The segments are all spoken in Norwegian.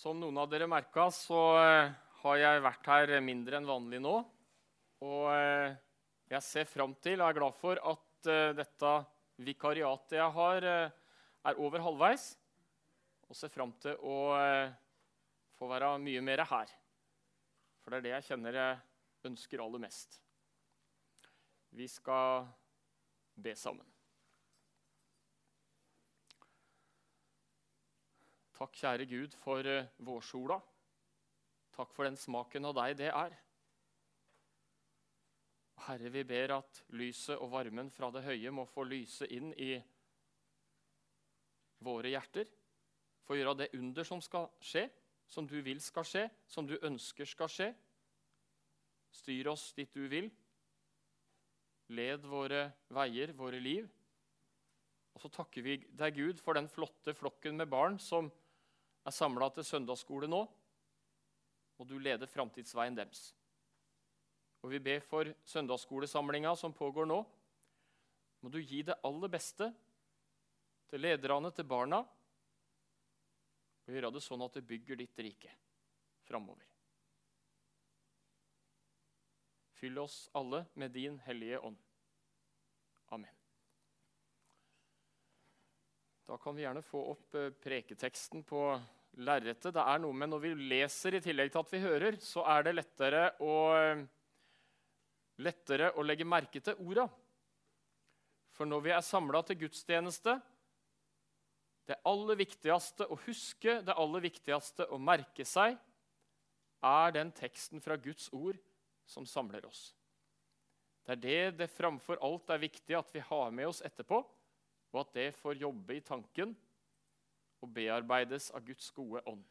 Som noen av dere merka, så eh, har jeg vært her mindre enn vanlig nå. Og eh, jeg ser fram til og er glad for at eh, dette vikariatet jeg har, er over halvveis. Og ser fram til å få være mye mer her. For det er det jeg kjenner jeg ønsker aller mest. Vi skal be sammen. Takk, kjære Gud, for uh, vårsola. Takk for den smaken av deg det er. Herre, vi ber at lyset og varmen fra det høye må få lyse inn i våre hjerter. Få gjøre det under som skal skje, som du vil skal skje, som du ønsker skal skje. Styr oss dit du vil. Led våre veier, våre liv. Og så takker vi deg, Gud, for den flotte flokken med barn som er samla til søndagsskole nå, og du leder framtidsveien deres. Og vi ber for søndagsskolesamlinga som pågår nå. Må du gi det aller beste til lederne, til barna, og gjøre det sånn at det bygger ditt rike framover. Fyll oss alle med din hellige ånd. Amen. Da kan vi gjerne få opp eh, preketeksten på lerretet. Det er noe med Når vi leser i tillegg til at vi hører, så er det lettere å, lettere å legge merke til orda. For når vi er samla til gudstjeneste Det aller viktigste å huske, det aller viktigste å merke seg, er den teksten fra Guds ord som samler oss. Det er det det framfor alt er viktig at vi har med oss etterpå og at det får jobbe i tanken og bearbeides av Guds gode ånd.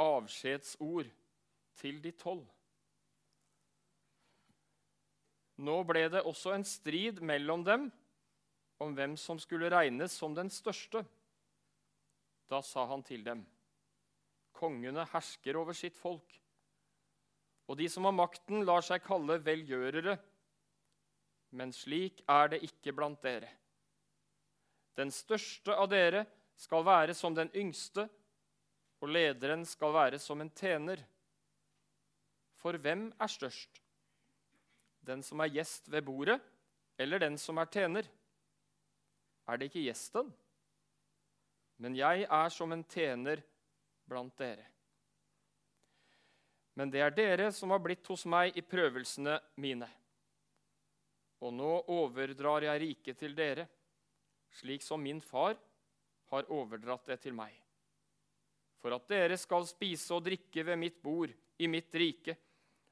Avskjedsord til de tolv. Nå ble det også en strid mellom dem om hvem som skulle regnes som den største. Da sa han til dem.: Kongene hersker over sitt folk, og de som har makten, lar seg kalle velgjørere men slik er det ikke blant dere. Den største av dere skal være som den yngste, og lederen skal være som en tjener. For hvem er størst? Den som er gjest ved bordet, eller den som er tjener? Er det ikke gjesten? Men jeg er som en tjener blant dere. Men det er dere som har blitt hos meg i prøvelsene mine. Og nå overdrar jeg riket til dere, slik som min far har overdratt det til meg. For at dere skal spise og drikke ved mitt bord i mitt rike,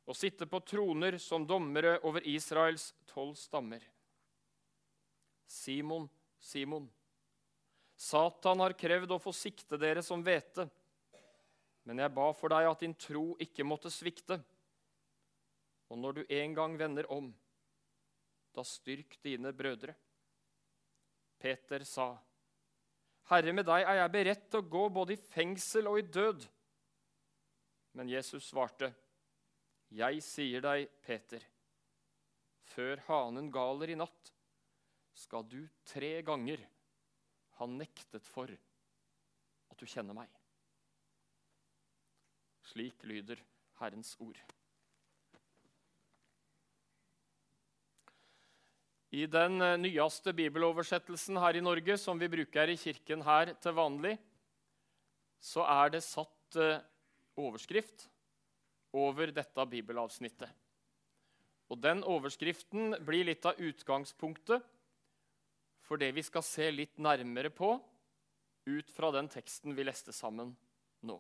og sitte på troner som dommere over Israels tolv stammer. Simon, Simon, Satan har krevd å få sikte dere som hvete, men jeg ba for deg at din tro ikke måtte svikte. Og når du en gang vender om, da styrk dine brødre. Peter sa, Herre, med deg er jeg beredt til å gå både i fengsel og i død. Men Jesus svarte, Jeg sier deg, Peter, før hanen galer i natt, skal du tre ganger ha nektet for at du kjenner meg. Slik lyder Herrens ord. I den eh, nyeste bibeloversettelsen her i Norge, som vi bruker i kirken her til vanlig, så er det satt eh, overskrift over dette bibelavsnittet. Og Den overskriften blir litt av utgangspunktet for det vi skal se litt nærmere på ut fra den teksten vi leste sammen nå.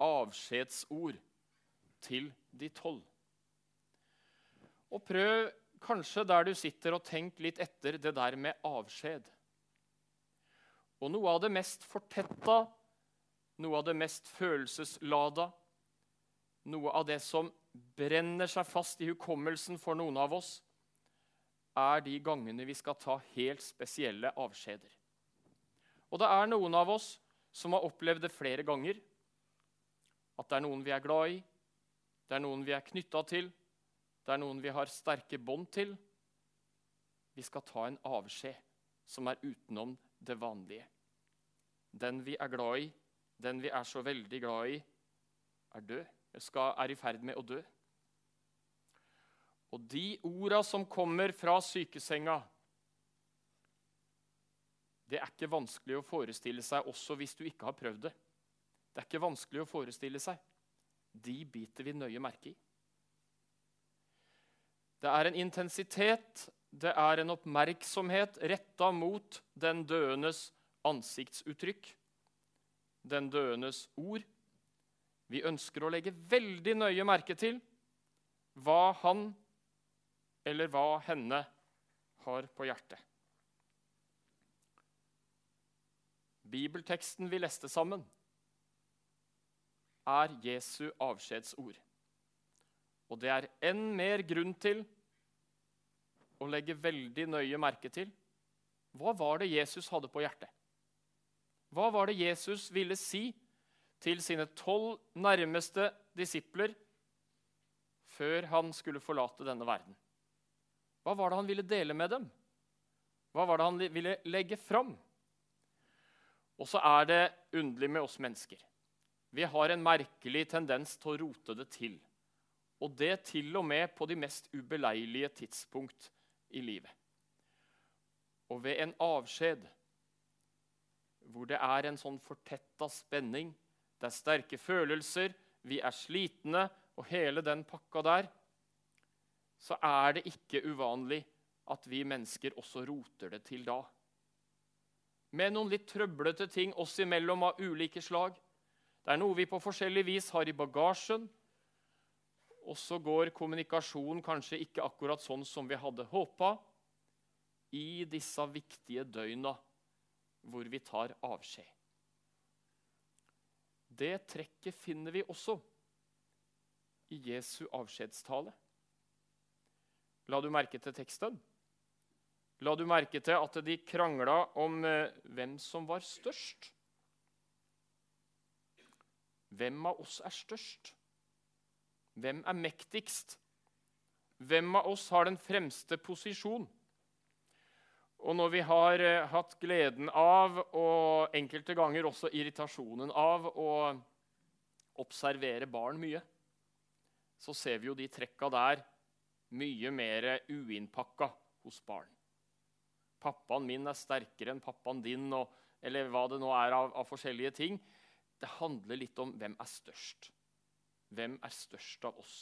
Avskjedsord til de tolv. Og prøv kanskje der du sitter og tenker litt etter det der med avskjed. Og noe av det mest fortetta, noe av det mest følelseslada, noe av det som brenner seg fast i hukommelsen for noen av oss, er de gangene vi skal ta helt spesielle avskjeder. Og det er noen av oss som har opplevd det flere ganger. At det er noen vi er glad i, det er noen vi er knytta til, det er noen vi har sterke bånd til. Vi skal ta en avskjed som er utenom det vanlige. den vi er glad i, den vi er så veldig glad i, er død, skal, er i ferd med å dø. Og de orda som kommer fra sykesenga, det er ikke vanskelig å forestille seg også hvis du ikke har prøvd det. Det er ikke vanskelig å forestille seg. De biter vi nøye merke i. Det er en intensitet, det er en oppmerksomhet retta mot den døendes ansiktsuttrykk, den døendes ord. Vi ønsker å legge veldig nøye merke til hva han eller hva henne har på hjertet. Bibelteksten vi leste sammen, er Jesu avskjedsord. Og det er enn mer grunn til å legge veldig nøye merke til hva var det Jesus hadde på hjertet. Hva var det Jesus ville si til sine tolv nærmeste disipler før han skulle forlate denne verden? Hva var det han ville dele med dem? Hva var det han ville legge fram? Og så er det underlig med oss mennesker. Vi har en merkelig tendens til å rote det til. Og det til og med på de mest ubeleilige tidspunkt i livet. Og ved en avskjed hvor det er en sånn fortetta spenning, det er sterke følelser, vi er slitne og hele den pakka der, så er det ikke uvanlig at vi mennesker også roter det til da. Med noen litt trøblete ting oss imellom av ulike slag. Det er noe vi på forskjellig vis har i bagasjen. Og så går kommunikasjonen kanskje ikke akkurat sånn som vi hadde håpa i disse viktige døgna hvor vi tar avskjed. Det trekket finner vi også i Jesu avskjedstale. La du merke til teksten? La du merke til at de krangla om eh, hvem som var størst? Hvem av oss er størst? Hvem er mektigst? Hvem av oss har den fremste posisjon? Og når vi har eh, hatt gleden av, og enkelte ganger også irritasjonen av, å observere barn mye, så ser vi jo de trekka der mye mer uinnpakka hos barn. Pappaen min er sterkere enn pappaen din, og, eller hva det nå er av, av, forskjellige ting. Det handler litt om hvem er størst. Hvem er størst av oss?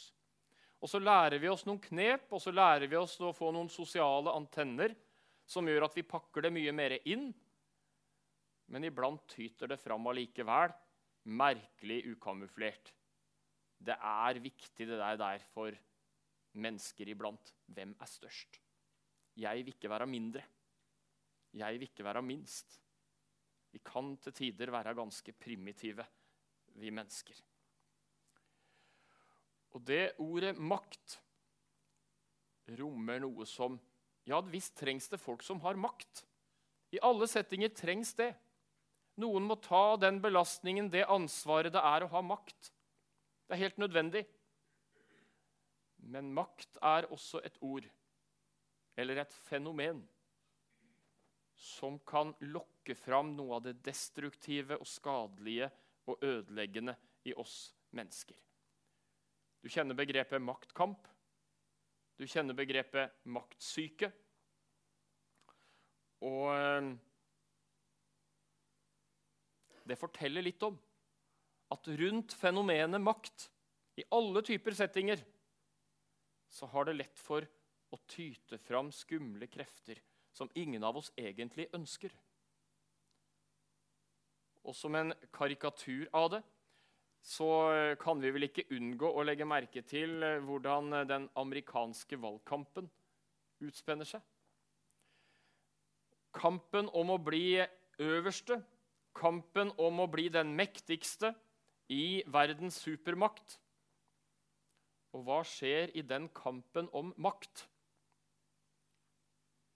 Og Så lærer vi oss noen knep og så lærer vi oss å få noen sosiale antenner som gjør at vi pakker det mye mer inn. Men iblant tyter det fram allikevel, merkelig ukamuflert. Det er viktig det der, der for mennesker iblant. Hvem er størst? Jeg vil ikke være mindre. Jeg vil ikke være minst. Vi kan til tider være ganske primitive, vi mennesker. Og det ordet makt rommer noe som Ja, visst trengs det folk som har makt. I alle settinger trengs det. Noen må ta den belastningen, det ansvaret det er å ha makt. Det er helt nødvendig. Men makt er også et ord, eller et fenomen, som kan lokke fram noe av det destruktive og skadelige og ødeleggende i oss mennesker. Du kjenner begrepet maktkamp. Du kjenner begrepet maktsyke. Og eh, det forteller litt om at rundt fenomenet makt, i alle typer settinger, så har det lett for å tyte fram skumle krefter som ingen av oss egentlig ønsker. Og som en karikatur av det så kan vi vel ikke unngå å legge merke til eh, hvordan den amerikanske valgkampen utspenner seg. Kampen om å bli øverste, kampen om å bli den mektigste i verdens supermakt og hva skjer i den kampen om makt?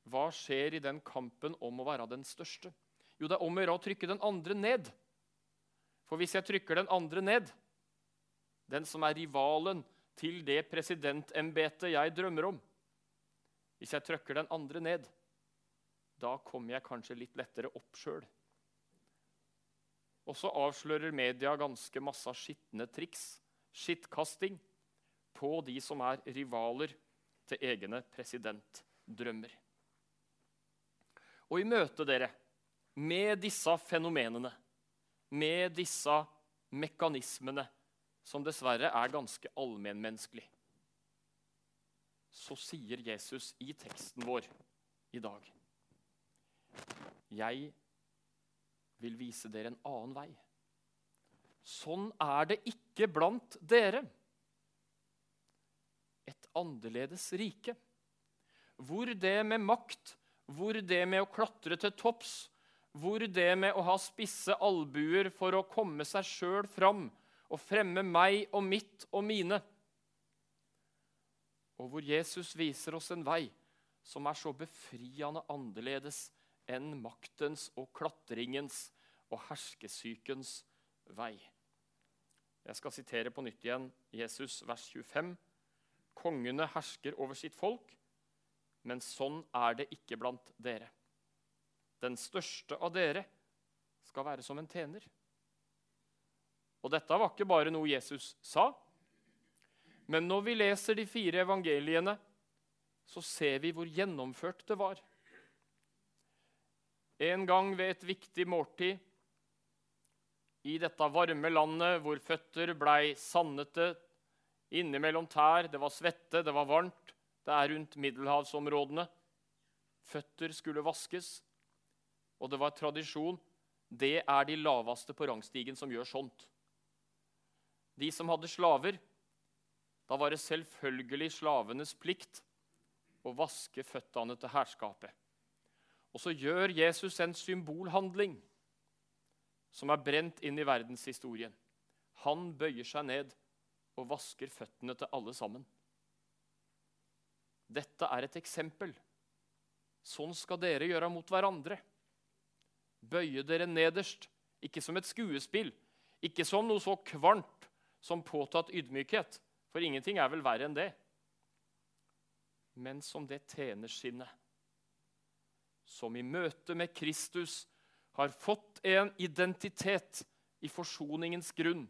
Hva skjer i den kampen om å være den største? Jo, det er om å gjøre å trykke den andre ned. For hvis jeg trykker den andre ned, den som er rivalen til det presidentembetet jeg drømmer om Hvis jeg trykker den andre ned, da kommer jeg kanskje litt lettere opp sjøl. Og så avslører media ganske masse skitne triks, skittkasting, på de som er rivaler til egne presidentdrømmer. Og i møte dere med disse fenomenene, med disse mekanismene, som dessverre er ganske allmennmenneskelig, så sier Jesus i teksten vår i dag Jeg vil vise dere en annen vei. Sånn er det ikke blant dere. Et annerledes rike. Hvor det med makt, hvor det med å klatre til topps, hvor det med å ha spisse albuer for å komme seg sjøl fram og fremme meg og mitt og mine. Og hvor Jesus viser oss en vei som er så befriende annerledes enn maktens og klatringens og herskesykens vei. Jeg skal sitere på nytt igjen Jesus vers 25. Kongene hersker over sitt folk, men sånn er det ikke blant dere. Den største av dere skal være som en tjener. Og dette var ikke bare noe Jesus sa. Men når vi leser de fire evangeliene, så ser vi hvor gjennomført det var. En gang ved et viktig måltid i dette varme landet hvor føtter blei sandete innimellom tær, det var svette, det var varmt, det er rundt middelhavsområdene. Føtter skulle vaskes, og det var tradisjon. Det er de laveste på rangstigen som gjør sånt. De som hadde slaver, da var det selvfølgelig slavenes plikt å vaske føttene til herskapet. Og så gjør Jesus en symbolhandling som er brent inn i verdenshistorien. Han bøyer seg ned og vasker føttene til alle sammen. Dette er et eksempel. Sånn skal dere gjøre mot hverandre. Bøye dere nederst, ikke som et skuespill, ikke som noe så kvarmt som påtatt ydmykhet, for ingenting er vel verre enn det, men som det tjenersinnet som i møte med Kristus har fått en identitet i forsoningens grunn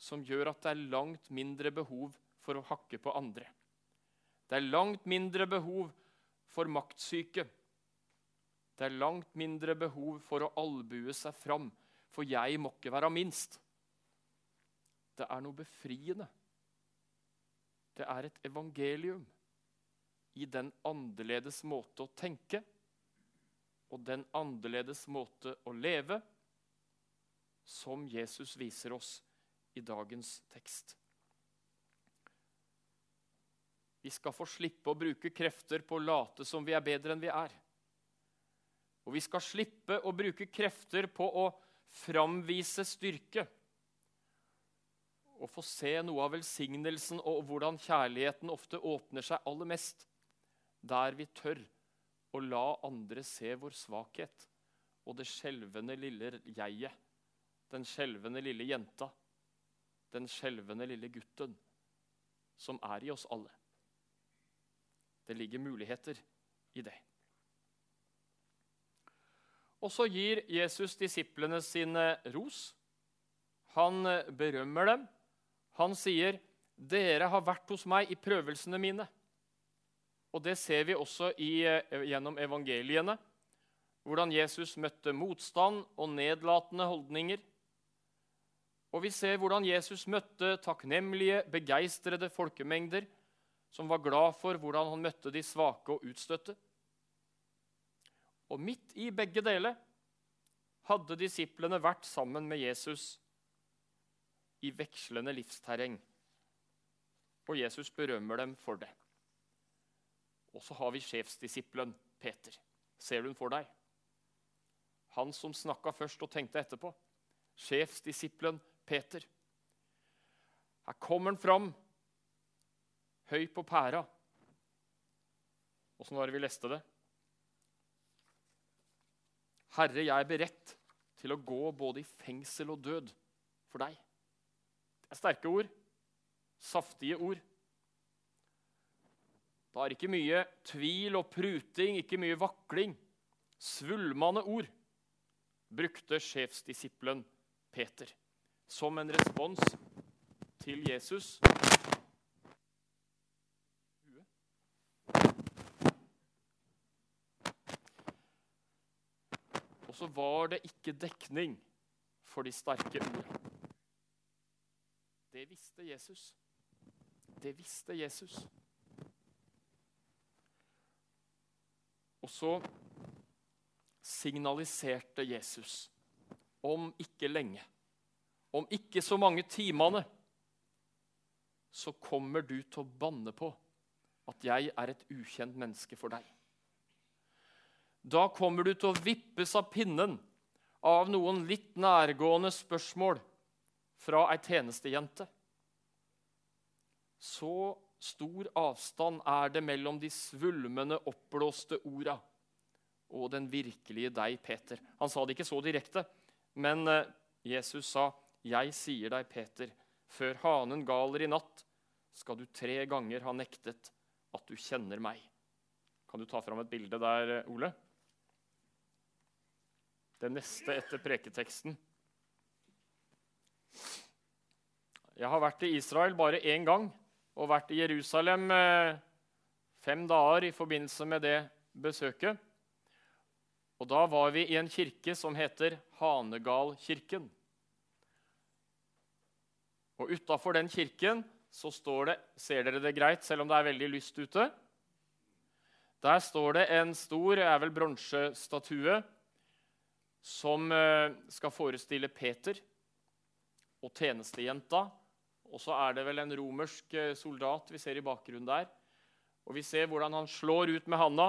som gjør at det er langt mindre behov for å hakke på andre. Det er langt mindre behov for maktsyke. Det er langt mindre behov for å albue seg fram, for jeg må ikke være minst. Det er noe befriende. Det er et evangelium i den annerledes måte å tenke og den annerledes måte å leve som Jesus viser oss i dagens tekst. Vi skal få slippe å bruke krefter på å late som vi er bedre enn vi er. Og vi skal slippe å bruke krefter på å framvise styrke. Og få se noe av velsignelsen og hvordan kjærligheten ofte åpner seg aller mest der vi tør å la andre se vår svakhet og det skjelvende lille jeget, den skjelvende lille jenta, den skjelvende lille gutten som er i oss alle. Det ligger muligheter i det. Og så gir Jesus disiplene sine ros. Han berømmer dem. Han sier, 'Dere har vært hos meg i prøvelsene mine.' Og Det ser vi også i, eh, gjennom evangeliene. Hvordan Jesus møtte motstand og nedlatende holdninger. Og vi ser hvordan Jesus møtte takknemlige, begeistrede folkemengder som var glad for hvordan han møtte de svake og utstøtte. Og midt i begge deler hadde disiplene vært sammen med Jesus i vekslende livsterreng. Og Jesus berømmer dem for det. Og så har vi sjefsdisippelen Peter. Ser du den for deg? Han som snakka først og tenkte etterpå. Sjefsdisippelen Peter. Her kommer han fram, høy på pæra. Åssen var det vi leste det? Herre, jeg er beredt til å gå både i fengsel og død for deg. Det er sterke ord. Saftige ord. Da er ikke mye tvil og pruting, ikke mye vakling. Svulmende ord. brukte sjefsdisippelen Peter som en respons til Jesus. Så var det ikke dekning for de sterke ordene. Det visste Jesus. Det visste Jesus. Og så signaliserte Jesus om ikke lenge, om ikke så mange timene, så kommer du til å banne på at jeg er et ukjent menneske for deg. Da kommer du til å vippes av pinnen av noen litt nærgående spørsmål fra ei tjenestejente. Så stor avstand er det mellom de svulmende, oppblåste orda og den virkelige deg, Peter. Han sa det ikke så direkte, men eh, Jesus sa, 'Jeg sier deg, Peter, før hanen galer i natt, skal du tre ganger ha nektet at du kjenner meg.' Kan du ta fram et bilde der, Ole? Det neste etter preketeksten. Jeg har vært i Israel bare én gang og vært i Jerusalem eh, fem dager i forbindelse med det besøket. Og Da var vi i en kirke som heter Hanegalkirken. Og Utafor den kirken så står det Ser dere det greit, selv om det er veldig lyst ute? Der står det en stor er vel bronsestatue som eh, skal forestille Peter og tjenestejenta og så er det vel en romersk eh, soldat vi ser i bakgrunnen der. Og vi ser hvordan han slår ut med handa.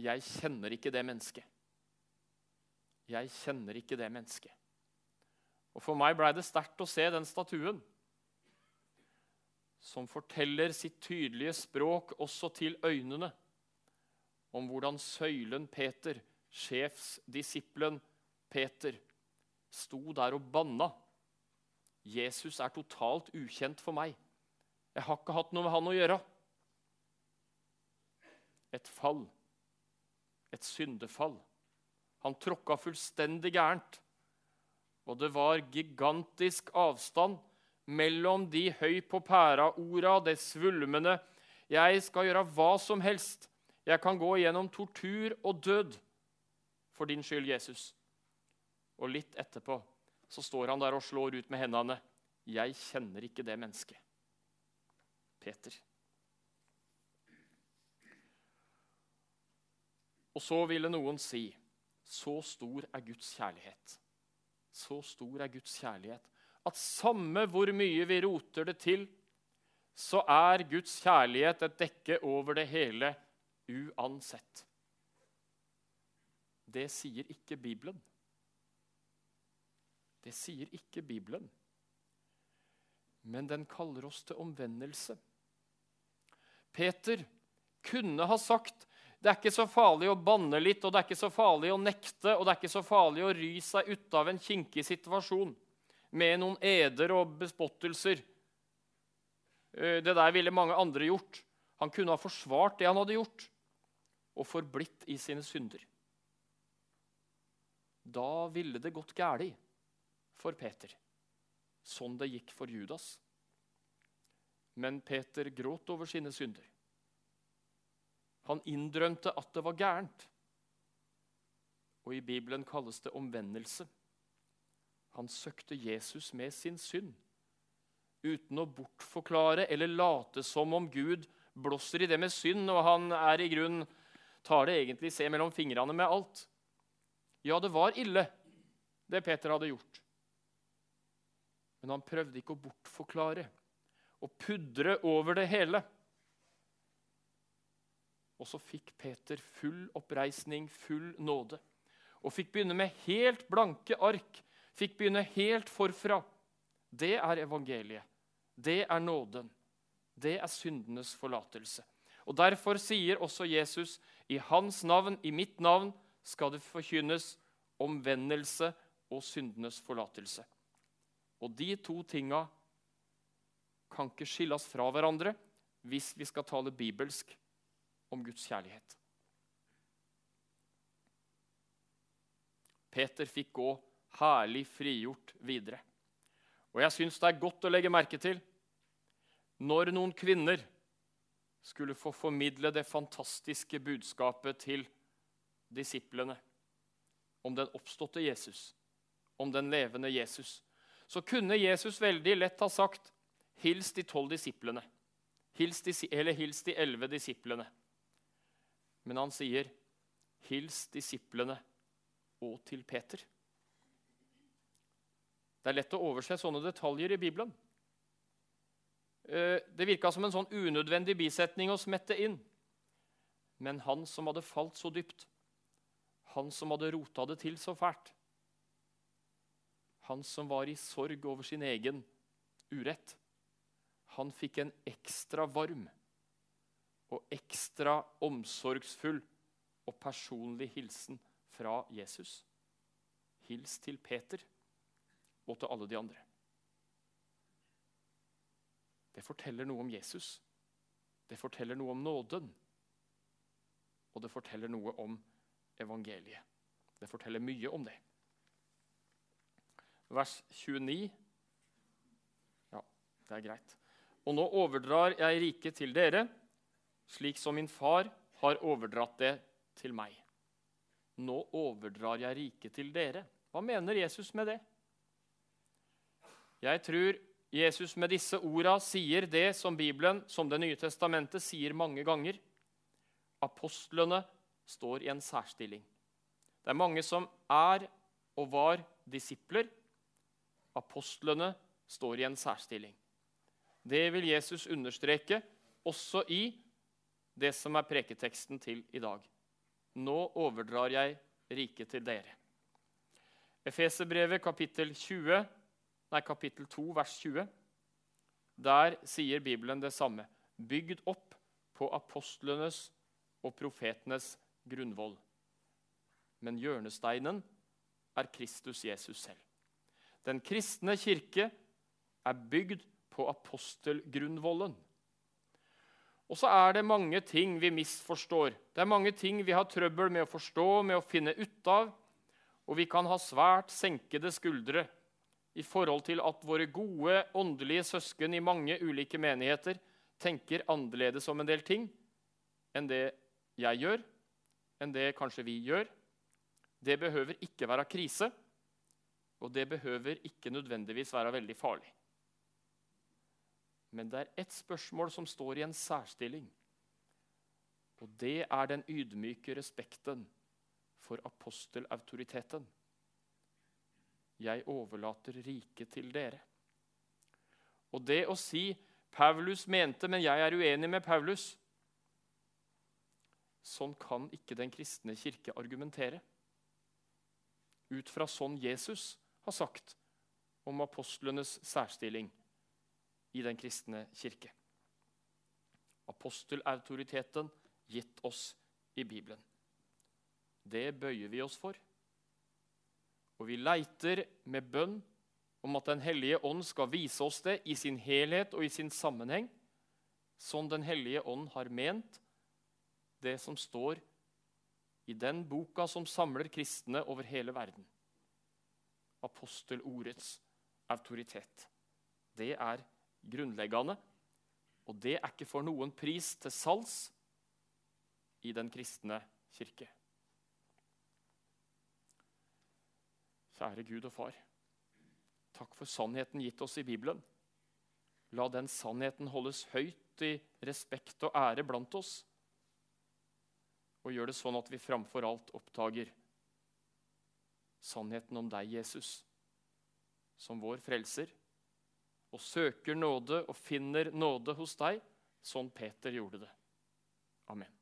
Jeg kjenner ikke det mennesket. Jeg kjenner ikke det mennesket. Og For meg blei det sterkt å se den statuen, som forteller sitt tydelige språk også til øynene, om hvordan søylen Peter, sjefsdisippelen Peter, sto der og banna Jesus er totalt ukjent for meg. Jeg har ikke hatt noe med han å gjøre. Et fall. Et syndefall. Han tråkka fullstendig gærent. Og det var gigantisk avstand mellom de høy på pæra-orda, det svulmende 'Jeg skal gjøre hva som helst. Jeg kan gå gjennom tortur og død for din skyld, Jesus.' Og litt etterpå så står han der og slår ut med hendene. 'Jeg kjenner ikke det mennesket.' Peter. Og så ville noen si, 'Så stor er Guds kjærlighet.' Så stor er Guds kjærlighet at samme hvor mye vi roter det til, så er Guds kjærlighet et dekke over det hele uansett. Det sier ikke Bibelen. Det sier ikke Bibelen. Men den kaller oss til omvendelse. Peter kunne ha sagt det er ikke så farlig å banne litt, og det er ikke så farlig å nekte, og det er ikke så farlig å ry seg ut av en kinkig situasjon med noen eder og bespottelser. Eh, det der ville mange andre gjort. Han kunne ha forsvart det han hadde gjort, og forblitt i sine synder. Da ville det gått galt for Peter, sånn det gikk for Judas. Men Peter gråt over sine synder. Han innrømte at det var gærent. Og i Bibelen kalles det omvendelse. Han søkte Jesus med sin synd, uten å bortforklare eller late som om Gud blåser i det med synd, og han er i grunn tar det egentlig se mellom fingrene med alt. Ja, det var ille, det Peter hadde gjort. Men han prøvde ikke å bortforklare og pudre over det hele. Og så fikk Peter full oppreisning, full nåde. Og fikk begynne med helt blanke ark. Fikk begynne helt forfra. Det er evangeliet. Det er nåden. Det er syndenes forlatelse. Og Derfor sier også Jesus, i hans navn, i mitt navn, skal det forkynnes omvendelse og syndenes forlatelse. Og de to tinga kan ikke skilles fra hverandre hvis vi skal tale bibelsk om Guds kjærlighet. Peter fikk gå herlig frigjort videre. Og jeg syns det er godt å legge merke til når noen kvinner skulle få formidle det fantastiske budskapet til disiplene om den oppståtte Jesus, om den levende Jesus, så kunne Jesus veldig lett ha sagt 'Hils de tolv disiplene', hils de, eller 'hils de elleve disiplene'. Men han sier 'hils disiplene og til Peter'. Det er lett å overse sånne detaljer i Bibelen. Eh, det virka som en sånn unødvendig bisetning å smette inn. Men han som hadde falt så dypt, han som hadde rota det til så fælt, han som var i sorg over sin egen urett, han fikk en ekstra varm og ekstra omsorgsfull og personlig hilsen fra Jesus. Hils til Peter og til alle de andre. Det forteller noe om Jesus. Det forteller noe om nåden. Og det forteller noe om evangeliet. Det forteller mye om det. Vers 29. Ja, det er greit. Og nå overdrar jeg riket til dere, slik som min far har overdratt det til meg. Nå overdrar jeg riket til dere. Hva mener Jesus med det? Jeg tror Jesus med disse orda sier det som Bibelen, som Det nye testamentet, sier mange ganger. Apostlene står i en særstilling. Det er mange som er og var disipler. Apostlene står i en særstilling. Det vil Jesus understreke også i det som er preketeksten til i dag. Nå overdrar jeg riket til dere. Efeserbrevet kapittel 20 nei, kapittel 2, vers 20. Der sier Bibelen det samme. Bygd opp på apostlenes og profetenes grunnvoll. Men hjørnesteinen er Kristus Jesus selv. Den kristne kirke er bygd på apostelgrunnvollen. Og så er det mange ting vi misforstår. Det er mange ting vi har trøbbel med å forstå, med å finne ut av. Og vi kan ha svært senkede skuldre i forhold til at våre gode åndelige søsken i mange ulike menigheter tenker annerledes om en del ting enn det jeg gjør, enn det kanskje vi gjør. Det behøver ikke være krise, og det behøver ikke nødvendigvis være veldig farlig. Men det er ett spørsmål som står i en særstilling. Og det er den ydmyke respekten for apostelautoriteten. Jeg overlater riket til dere. Og det å si 'Paulus mente, men jeg er uenig med Paulus' Sånn kan ikke den kristne kirke argumentere. Ut fra sånn Jesus har sagt om apostlenes særstilling i den kristne kirke. Apostelautoriteten gitt oss i Bibelen. Det bøyer vi oss for. Og vi leiter med bønn om at Den hellige ånd skal vise oss det i sin helhet og i sin sammenheng, sånn Den hellige ånd har ment det som står i den boka som samler kristne over hele verden. Apostelordets autoritet. Det er grunnleggende, og det er ikke for noen pris til salgs i den kristne kirke. Kjære Gud og Far. Takk for sannheten gitt oss i Bibelen. La den sannheten holdes høyt i respekt og ære blant oss. Og gjør det sånn at vi framfor alt oppdager sannheten om deg, Jesus, som vår frelser, og søker nåde og finner nåde hos deg, sånn Peter gjorde det. Amen.